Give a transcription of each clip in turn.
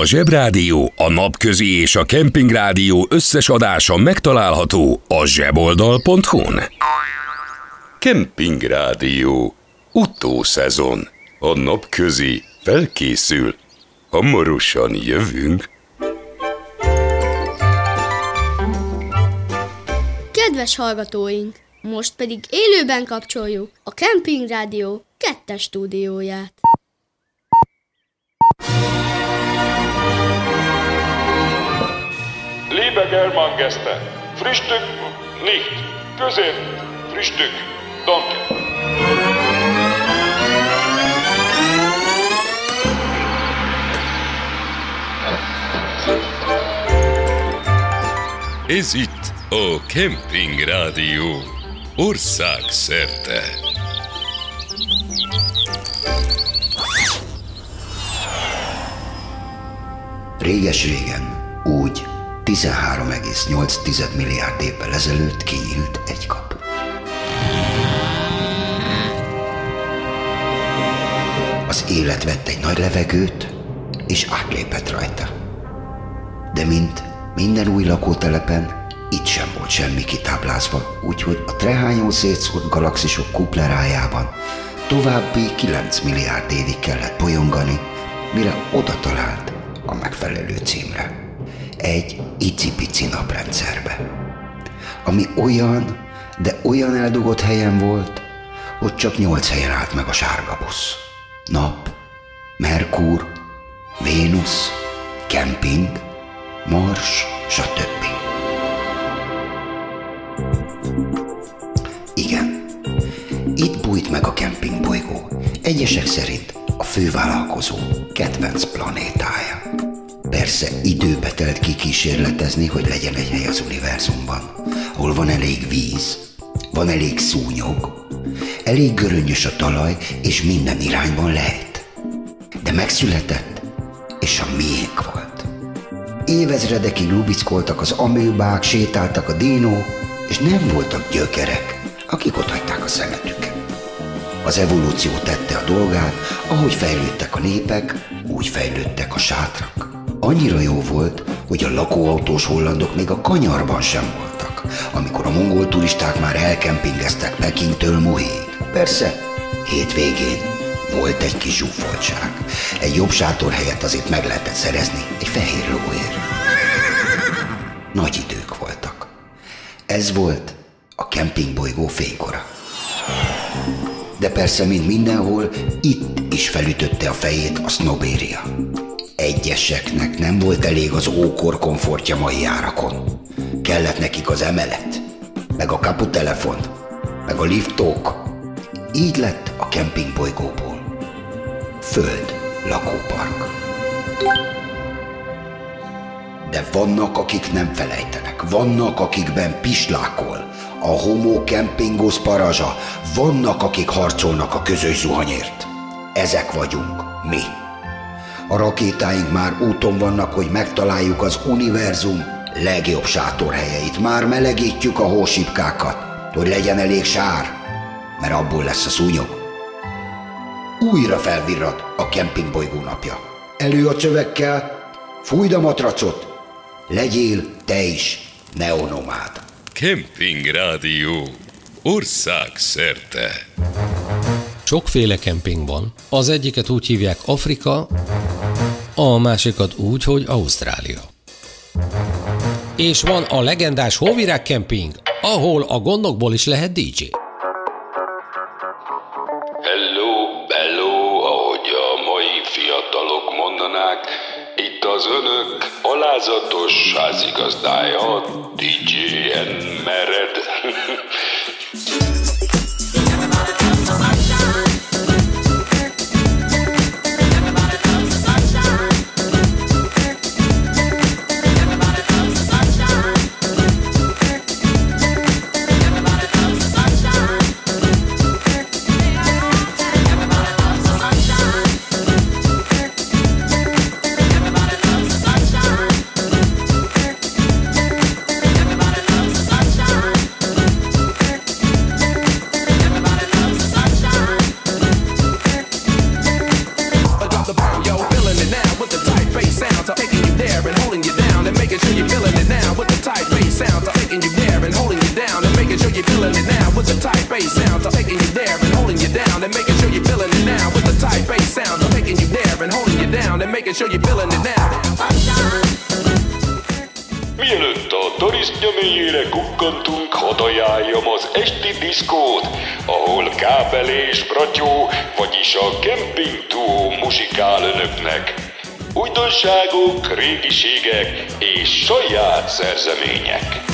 A Zsebrádió, a Napközi és a Kempingrádió összes adása megtalálható a zseboldal.hu-n. Kempingrádió. Utószezon. A Napközi felkészül. Hamarosan jövünk. Kedves hallgatóink! Most pedig élőben kapcsoljuk a Camping Rádió kettes stúdióját. Liebe Germangäste, Frühstück nicht, Közép, Frühstück, danke. Ez itt a Camping Rádió. Ország szerte. Réges-régen, 13,8 milliárd évvel ezelőtt kinyílt egy kapu. Az élet vett egy nagy levegőt, és átlépett rajta. De mint minden új lakótelepen, itt sem volt semmi kitáblázva, úgyhogy a trehányó szétszórt galaxisok kuplerájában további 9 milliárd évig kellett bolyongani, mire oda talált a megfelelő címre. Egy icipici naprendszerbe. Ami olyan, de olyan eldugott helyen volt, hogy csak nyolc helyen állt meg a sárga busz. Nap, Merkur, Vénusz, kemping, Mars, stb. Igen, itt bújt meg a kempingbolygó. Egyesek szerint a fővállalkozó kedvenc planétája. Persze időbe telt kikísérletezni, hogy legyen egy hely az univerzumban, ahol van elég víz, van elég szúnyog, elég göröngyös a talaj, és minden irányban lehet. De megszületett, és a miénk volt. Évezredekig lubickoltak az amőbák, sétáltak a dinók, és nem voltak gyökerek, akik ott hagyták a szemetüket. Az evolúció tette a dolgát, ahogy fejlődtek a népek, úgy fejlődtek a sátrak. Annyira jó volt, hogy a lakóautós hollandok még a kanyarban sem voltak, amikor a mongol turisták már elkempingeztek Pekingtől Muhéig. Persze, hétvégén volt egy kis zsúfoltság. Egy jobb sátorhelyet azért meg lehetett szerezni egy fehér lóért. Nagy idők voltak. Ez volt a kempingbolygó fénykora. De persze, mint mindenhol, itt is felütötte a fejét a sznobéria. Egyeseknek nem volt elég az ókor komfortja mai árakon. Kellett nekik az emelet, meg a kaputelefon, meg a liftók. Így lett a kempingbolygóból. Föld lakópark. De vannak, akik nem felejtenek, vannak, akikben pislákol, a homo kempingos parazsa, vannak, akik harcolnak a közös zuhanyért. Ezek vagyunk, mi. A rakétáink már úton vannak, hogy megtaláljuk az univerzum legjobb sátorhelyeit. Már melegítjük a hósipkákat, hogy legyen elég sár, mert abból lesz a szúnyog. Újra felvirrat a kempingbolygó napja. Elő a csövekkel, fújd a matracot, legyél te is neonomád. Camping Rádió. Ország szerte. Sokféle kemping van. Az egyiket úgy hívják Afrika, a másikat úgy, hogy Ausztrália. És van a legendás Hóvirág Camping, ahol a gondokból is lehet DJ. Hello, hello, ahogy a mai fiatalok mondanák, itt az önök alázatos házigazdája, kötetnek. Újdonságok, régiségek és saját szerzemények.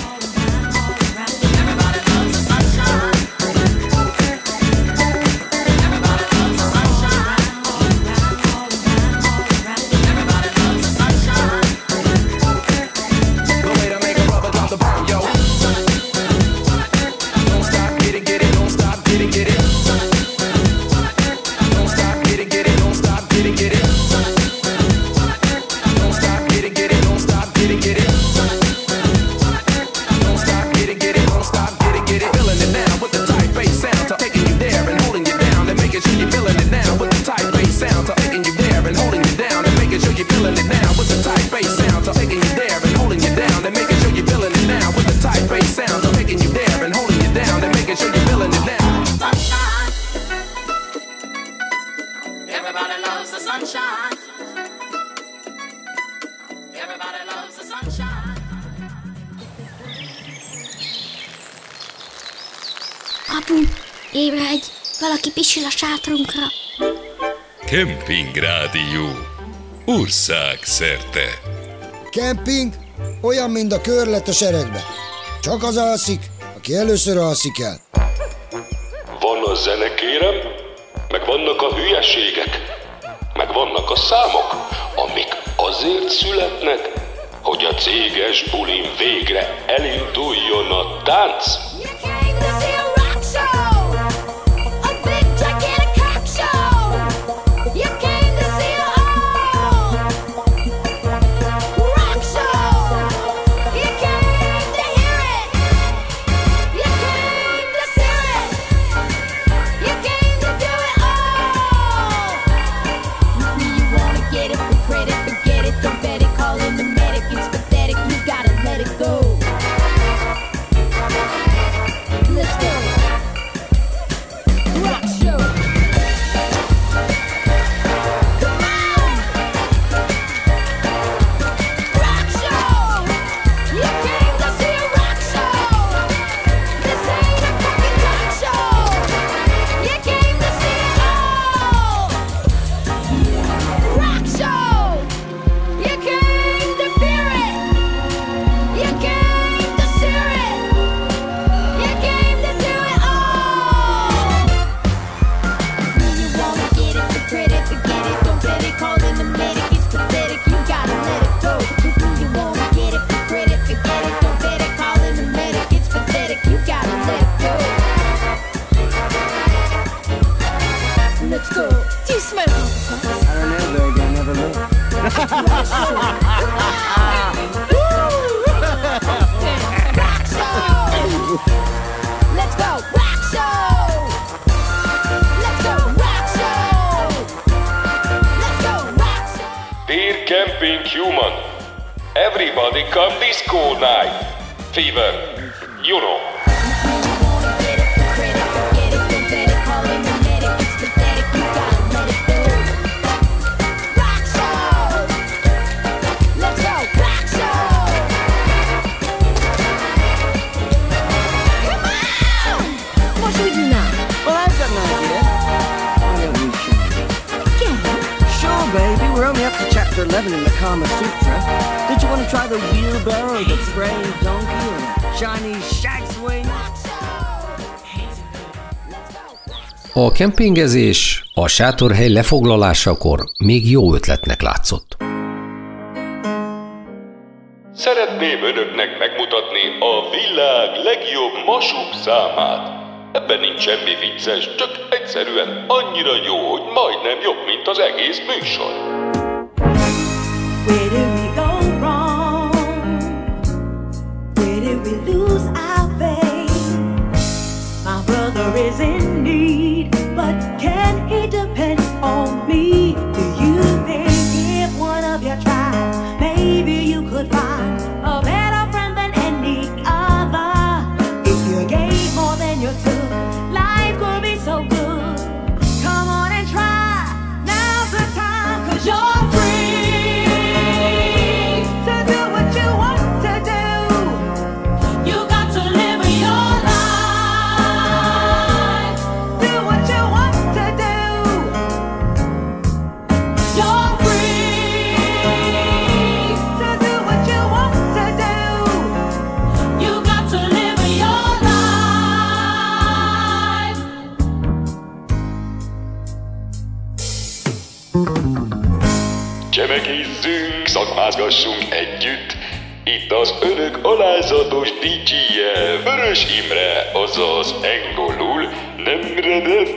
Apu, ébredj! Valaki pisil a sátrunkra. Kemping Rádió Ország szerte Camping? olyan, mint a körlet a seregbe. Csak az alszik, aki először alszik el. Van a zene, kérem, meg vannak a hülyeségek, meg vannak a számok, amik azért születnek, hogy a céges bulin végre elinduljon a tánc. Do you smoke I don't know, baby. I never look. Let's go! Rock show! Let's go! Rock show! Let's go! Rock show! Dear camping human, everybody come this cool night. Fever, you know. chapter 11 in the Kama Sutra. Did you want to try the wheelbarrow, the praying donkey, and Chinese shag swing? A kempingezés a sátorhely lefoglalásakor még jó ötletnek látszott. Szeretném önöknek megmutatni a világ legjobb masuk számát. Ebben nincs semmi vicces, csak egyszerűen annyira jó, hogy majdnem jobb, mint az egész műsor. Where did we go wrong? Where did we lose our faith? My brother is in. Szakmázgassunk együtt. Itt az önök alázatos DJ-je, Vörös Imre, azaz engolul nem mered,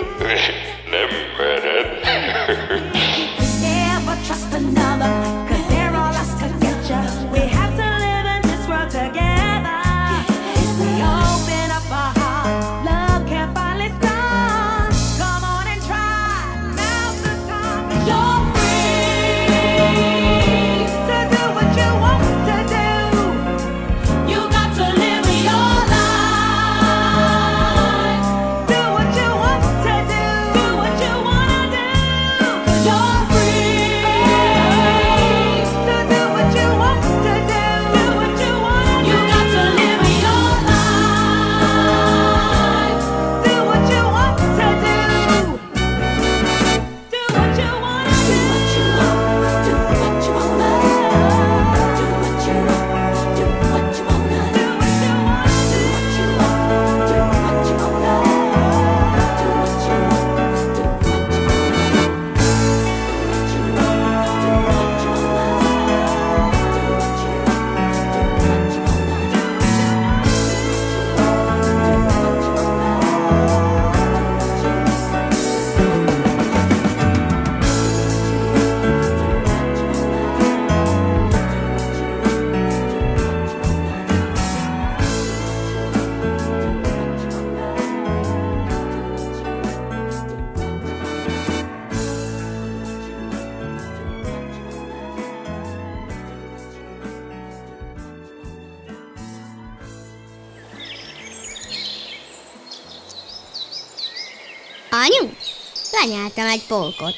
lenyeltem egy polkot.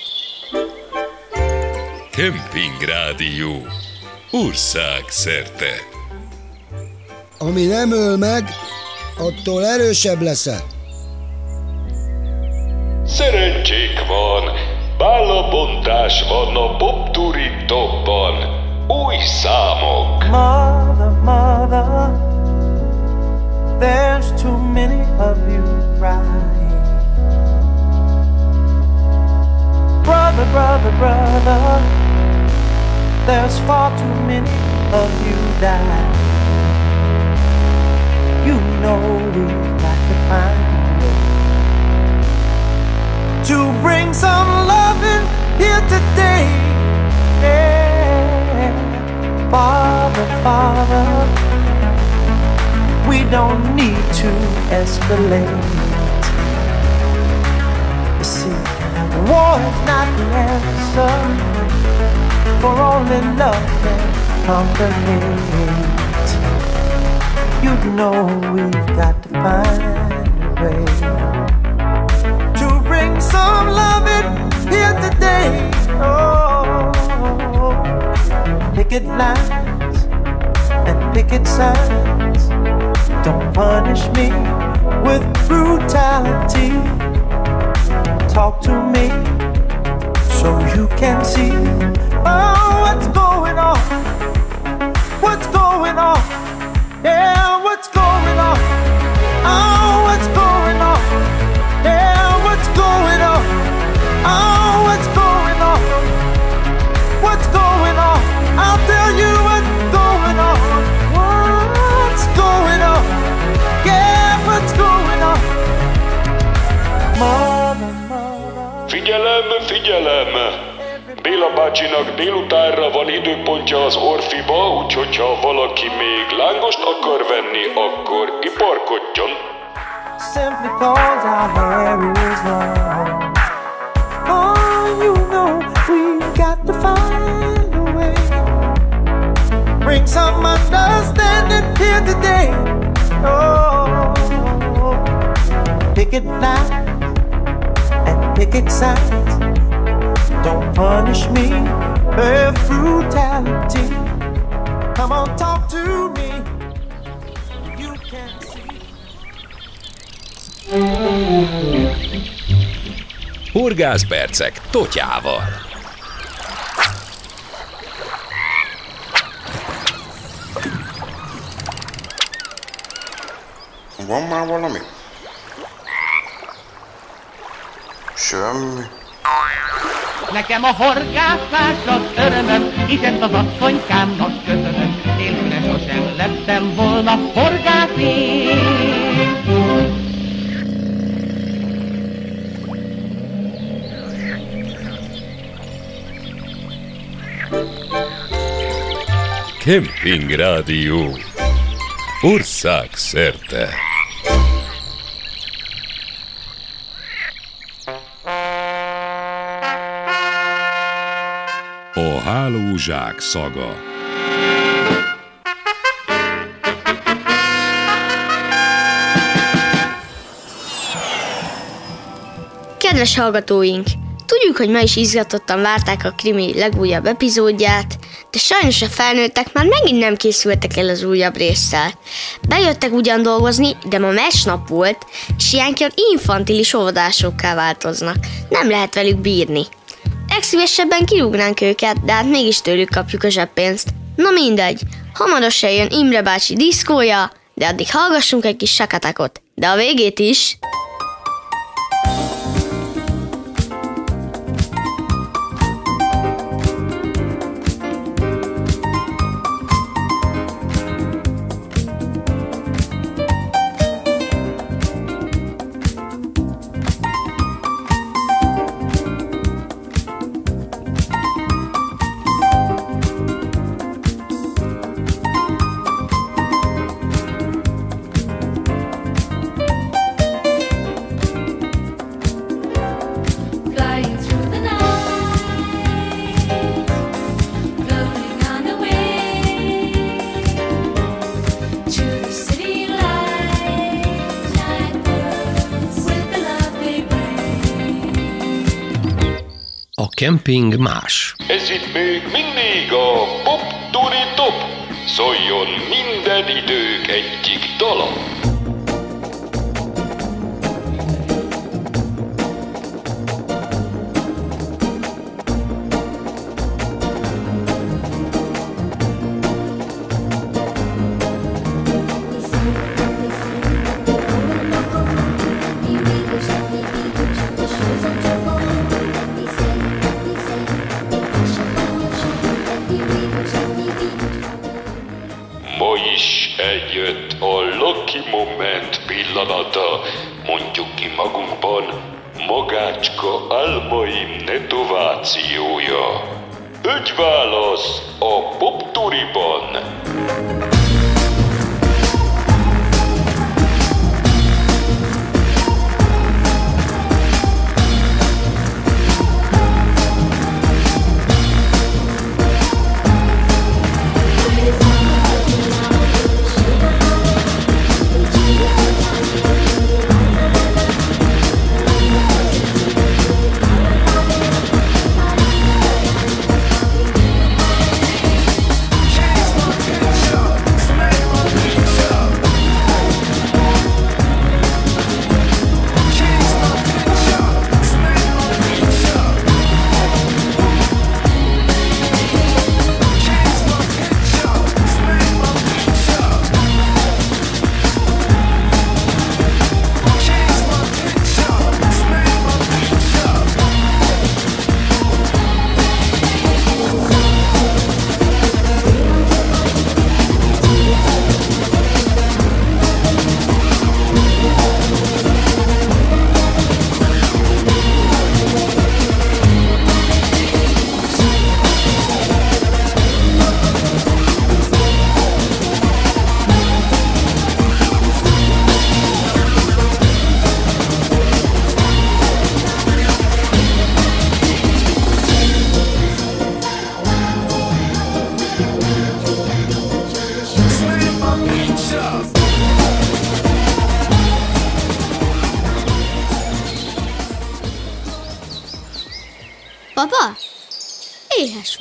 Kemping Rádió. Ország szerte. Ami nem öl meg, attól erősebb leszel. Szerencsék van, bálabontás van a popturítokban. Új számok. Mother, mother, there's too many of you crying. There's far too many of you that You know we've got to find a way to bring some loving here today. Yeah. Father, Father, we don't need to escalate. You see, war is not the answer, for all only love conquer hate. You know we've got to find a way to bring some loving here today. Oh, picket lines and picket signs. Don't punish me with brutality. Talk to me so you can see oh, what's going on. What's going on? Yeah, Figyelem! Béla bácsinak délutánra van időpontja az Orfiba, úgyhogy ha valaki még lángost akar venni, akkor iparkodjon. Simply cause our hair is long. Oh, you know we've got to find a way. Bring some understanding here today. Oh, picket lines and picket signs. Don't punish me with brutality. Come on, talk to me. You can see. Horgászpercek Totyával. Van már valami? Semmi. Nekem a horgászás az örömöm, ezt az asszonykámnak köszönöm. Nélküle sosem lettem volna horgász én. Kemping Rádió ország A hálózsák szaga Kedves hallgatóink! Tudjuk, hogy ma is izgatottan várták a krimi legújabb epizódját, de sajnos a felnőttek már megint nem készültek el az újabb résszel. Bejöttek ugyan dolgozni, de ma mesnap volt, és ilyenkor infantilis óvodásokká változnak. Nem lehet velük bírni. Legszívesebben kirúgnánk őket, de hát mégis tőlük kapjuk a zseppénzt. Na mindegy, hamarosan jön Imre bácsi diszkója, de addig hallgassunk egy kis sakatakot. De a végét is... kemping más. Ez itt még mindig a Pop Turi Top. Szóljon minden idők egyik dala.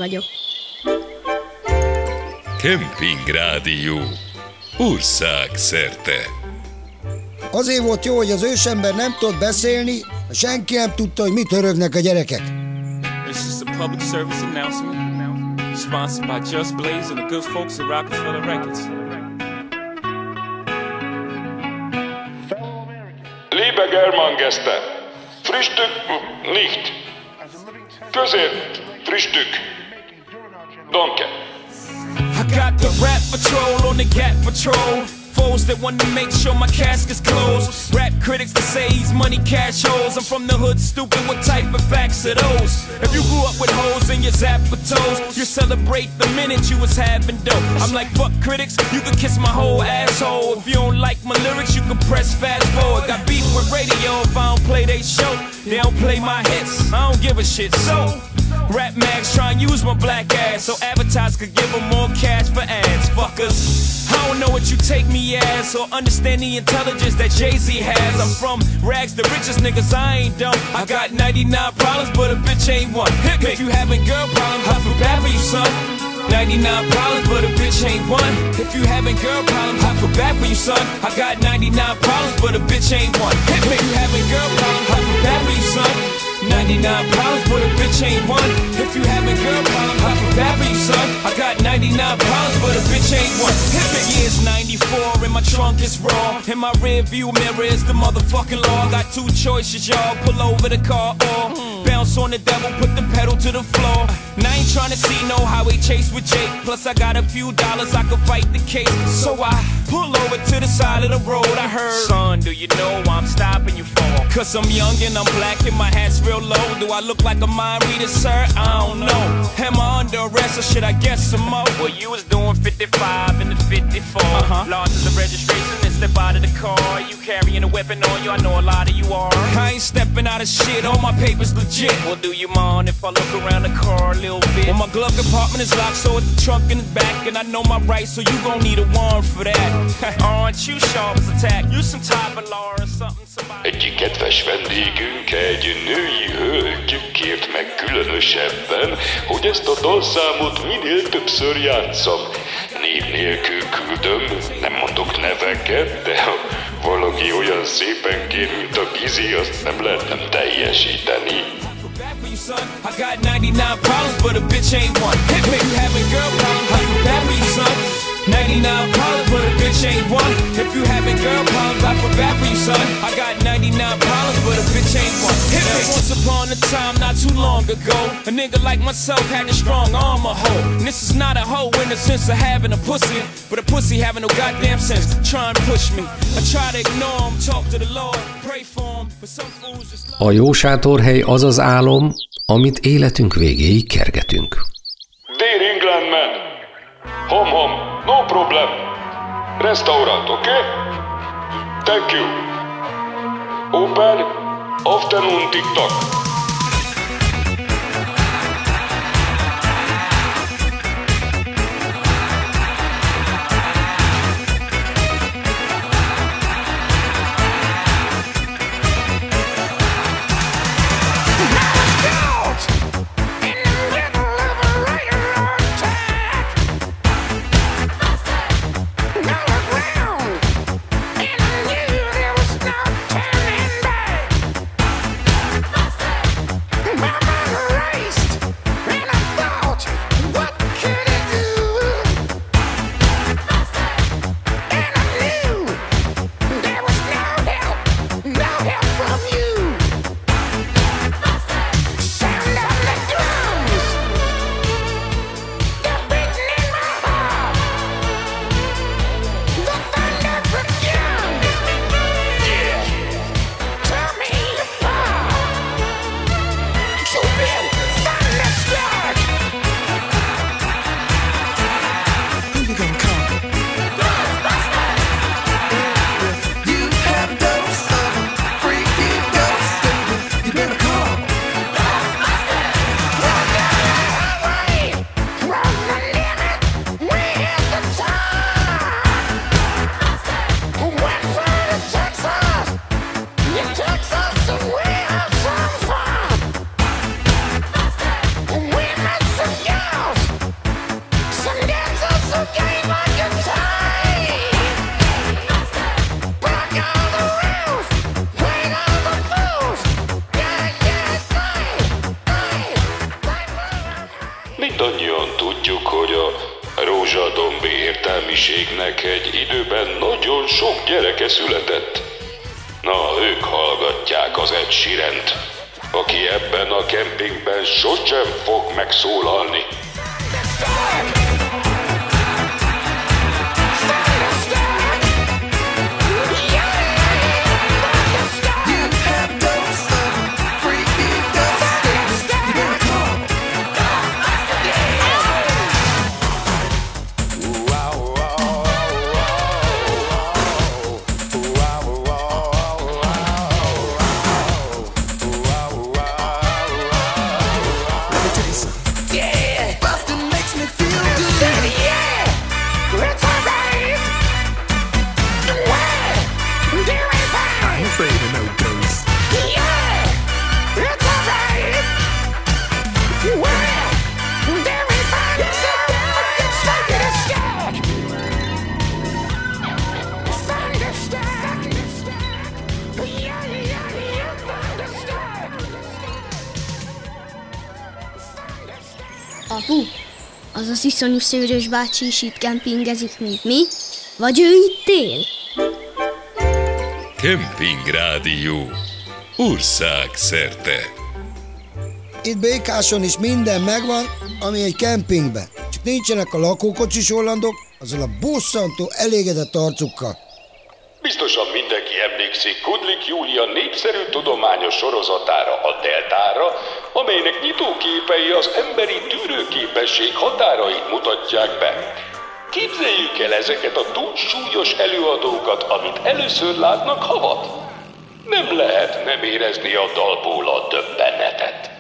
Vagyok. Kemping Rádió ország szerte. Azért volt jó, hogy az ősember nem tudott beszélni, senki nem tudta, hogy mit örögnek a gyerekek. This is a public service announcement sponsored by Just Blaze and the good folks at Rockefeller Records. Liebe Germangäste, Frühstück nicht. Közént, Frühstück. I got the rap patrol on the gap patrol. Foes that want to make sure my casket's closed. Rap critics that say he's money cash holes. I'm from the hood, stupid. What type of facts are those? If you grew up with hoes in your zapper toes, you celebrate the minute you was having dope. I'm like, fuck critics, you can kiss my whole asshole. If you don't like my lyrics, you can press fast forward. Got beef with radio if I don't play they show. They don't play my hits, I don't give a shit. So, Rap mags try and use my black ass so advertisers could give them more cash for ads. Fuckers, I don't know what you take me as or understand the intelligence that Jay Z has. I'm from rags, the richest niggas, I ain't dumb. I got 99 problems, but a bitch ain't one. Hit me. If you having girl problems, I feel bad for you, son. 99 problems, but a bitch ain't one. If you having girl problems, I feel bad for you, son. I got 99 problems, but a bitch ain't one. Hit me. If you having girl problems, I feel bad for you, son. 99 problems, but a bitch ain't one. If you having girl problems, I feel bad for you, son. I got 99 problems, but a bitch ain't one. Hit. Years 94, and my trunk is raw. In my rear view mirror is the motherfucking law. Got two choices, y'all. Pull over the car or bounce on the devil, put the pedal to the floor. And I ain't trying to see no highway chase with Jake. Plus, I got a few dollars, I could fight the case. So I pull over to the side of the road. I heard, Son, do you know why I'm stopping you for? Cause I'm young and I'm black and my hat's real low. Do I look like a mind reader, sir? I don't know. Am I under arrest or should I guess some more? Well, you was doing 55 and the 54. Uh-huh. Lost the registration step out of the car. You carrying a weapon on you, I know a lot of you are. I ain't stepping out of shit, all my papers legit. Well, do you mind if I look around the car a little bit? Well, my glove compartment is locked, so it's the trunk in the back. And I know my rights, so you gon' need a warrant for that. Aren't you sharp as attack? You some type of law or something, somebody. Egyik kedves vendégünk, egy női hölgy kért meg különösebben, hogy ezt a dalszámot minél többször játszam. Név nélkül küldöm, nem mondok neveket, de ha valaki olyan szépen kér, mint a Gizi, azt nem lehet nem teljesíteni. I got 99 problems, but a bitch ain't one. Hit me. You having girl problems, I feel bad for you, son. 99 problems, but a bitch ain't one. If you having girl problems, I feel bad for you, son. I got 99 problems, but a bitch ain't one. Hit me. Once upon a time, not too long ago, a nigga like myself had a strong arm a hoe. And this is not a hoe in the sense of having a pussy, but a pussy having no goddamn sense. Try and push me. I try to ignore him, talk to the Lord, pray for him, but some fools just A jó sátorhely az az álom, amit életünk végéig kergetünk. Problem. Restaurant, okay? Thank you. Open. Afternoon TikTok. Értelmiségnek egy időben nagyon sok gyereke született. Na, ők hallgatják az egy sirent. aki ebben a kempingben sosem fog megszólalni. Let az iszonyú szőrös bácsi is itt kempingezik, mint mi? Vagy ő itt él? Kemping Rádió. Ország szerte. Itt Békáson is minden megvan, ami egy kempingben. Csak nincsenek a lakókocsis hollandok, azzal a bosszantó elégedett arcukkal. Biztosan mindenki emlékszik Kudlik Júlia népszerű tudományos sorozatára, a Deltára, amelynek nyitóképei az emberi tűrőképesség határait mutatják be. Képzeljük el ezeket a túlsúlyos előadókat, amit először látnak havat. Nem lehet nem érezni a dalból a döbbenetet.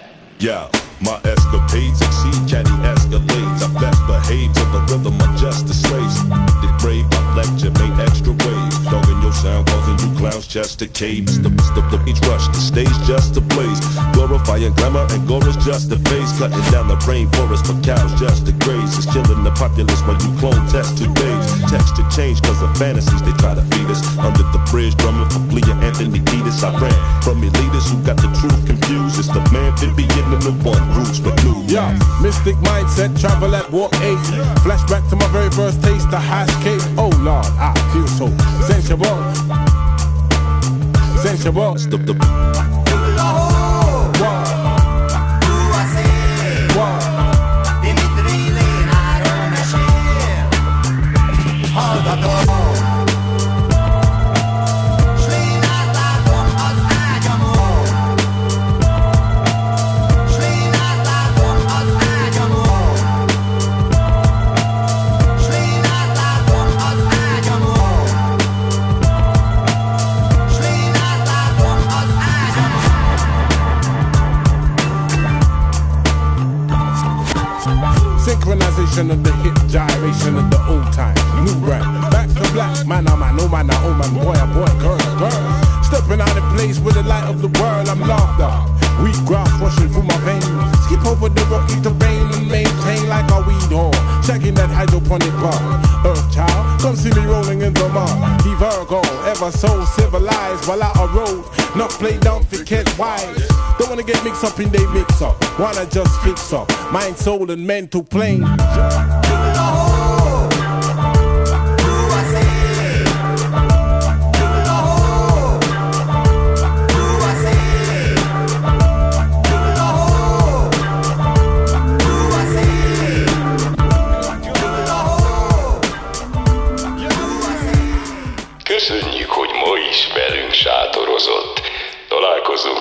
Yeah, my escapades exceed catty escalades. I best behave to the rhythm of just the slaves. The brave, my lecture made extra waves. Your sound, causing you clowns just to cave. The, the, beach rush, the stage just to blaze. Glorifying glamour and gore is just the face. Cutting down the rainforest for cows just to graze. It's killing the populace when you clone test two days. Texture change cause of fantasies they try to feed us. Under the bridge, drumming for Flea Anthony Kiedis. I ran from elitists who got the truth confused. It's the man Vivian in the one roots but new. Yeah, mystic mindset, travel at walk eight. Flashback to my very first taste, the hash cake. Oh Lord, I feel so sensual. Sensual. The, the, Weed grass rushing through my veins. Skip over the rocky terrain and maintain like a weed whore. Checking that hydroponic bar. Earth child, come see me rolling in the mud. He Virgo, ever so civilized while a road. Not play down for Kent wise. Don't wanna get mixed up in they mix up. Wanna just fix up. Mind, soul, and mental plane.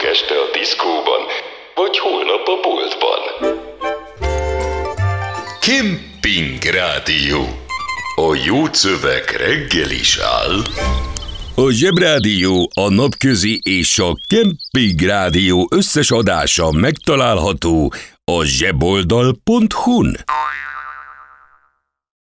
Találkozunk este a diszkóban, vagy holnap a boltban. Kemping Rádió. A jó szöveg reggel is áll. A Zsebrádió, a Napközi és a Kemping Rádió összes adása megtalálható a zseboldal.hu-n.